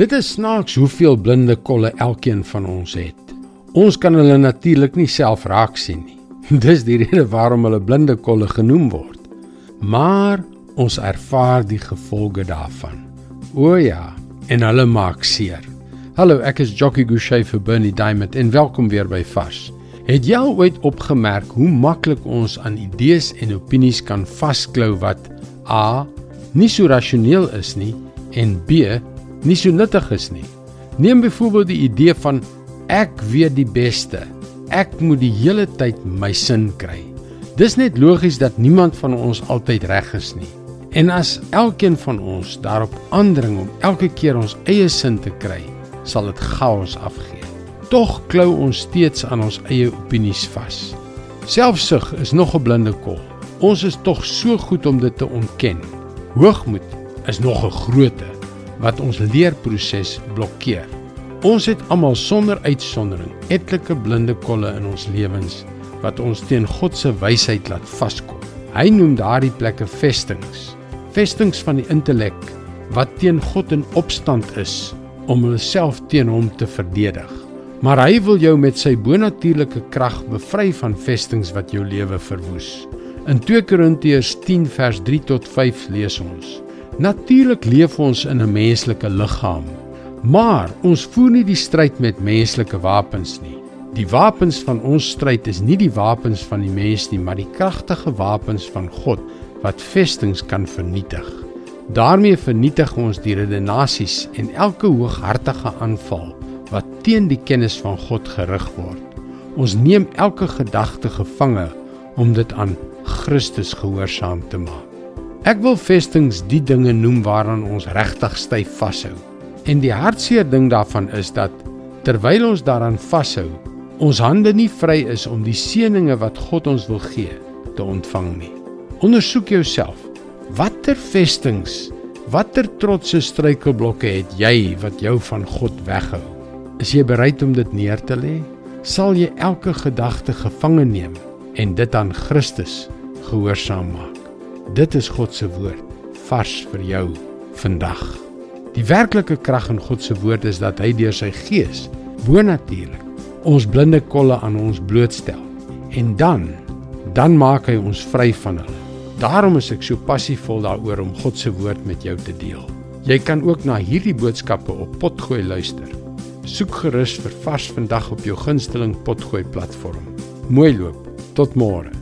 Dit is snaaks hoeveel blinde kolle elkeen van ons het. Ons kan hulle natuurlik nie self raak sien nie. Dis die rede waarom hulle blinde kolle genoem word. Maar ons ervaar die gevolge daarvan. O ja, en hulle maak seer. Hallo, ek is Jockey Gouchee vir Bernie Diamond en welkom weer by Fas. Het jy al ooit opgemerk hoe maklik ons aan idees en opinies kan vasklou wat A nie so rasioneel is nie en B nie so nuttig is nie. Neem byvoorbeeld die idee van ek weet die beste. Ek moet die hele tyd my sin kry. Dis net logies dat niemand van ons altyd reg is nie. En as elkeen van ons daarop aandring om elke keer ons eie sin te kry, sal dit chaos afgee. Tog klou ons steeds aan ons eie opinies vas. Selfsug is nog 'n blinde kol. Ons is tog so goed om dit te ontken. Hoogmoed is nog 'n grootte wat ons leerproses blokkeer. Ons het almal sonder uitsondering etlike blinde kolle in ons lewens wat ons teen God se wysheid laat vaskom. Hy noem daardie plekke vestings, vestings van die intellek wat teen God in opstand is om hulself teen hom te verdedig. Maar hy wil jou met sy bonatuurlike krag bevry van vestings wat jou lewe verwoes. In 2 Korintiërs 10 vers 3 tot 5 lees ons: Natuurlik leef ons in 'n menslike liggaam, maar ons voer nie die stryd met menslike wapens nie. Die wapens van ons stryd is nie die wapens van die mens nie, maar die kragtige wapens van God wat vestings kan vernietig. Daarmee vernietig ons die redenasies en elke hooghartige aanval wat teen die kennis van God gerig word. Ons neem elke gedagte gevange om dit aan Christus gehoorsaam te maak. Ek wil vestings die dinge noem waaraan ons regtig styf vashou. En die hartseer ding daarvan is dat terwyl ons daaraan vashou, ons hande nie vry is om die seëninge wat God ons wil gee te ontvang nie. Ondersoek jouself. Watter vestings, watter trotse struikelblokke het jy wat jou van God weghou? Is jy bereid om dit neer te lê? Sal jy elke gedagte gevange neem en dit aan Christus gehoorsaam maak? Dit is God se woord vars vir jou vandag. Die werklike krag in God se woord is dat hy deur sy gees bonatuurlik ons blinde kolle aan ons blootstel en dan dan maak hy ons vry van hulle. Daarom is ek so passievol daaroor om God se woord met jou te deel. Jy kan ook na hierdie boodskappe op Potgooi luister. Soek gerus vir vars vandag op jou gunsteling Potgooi platform. Mooi loop. Tot môre.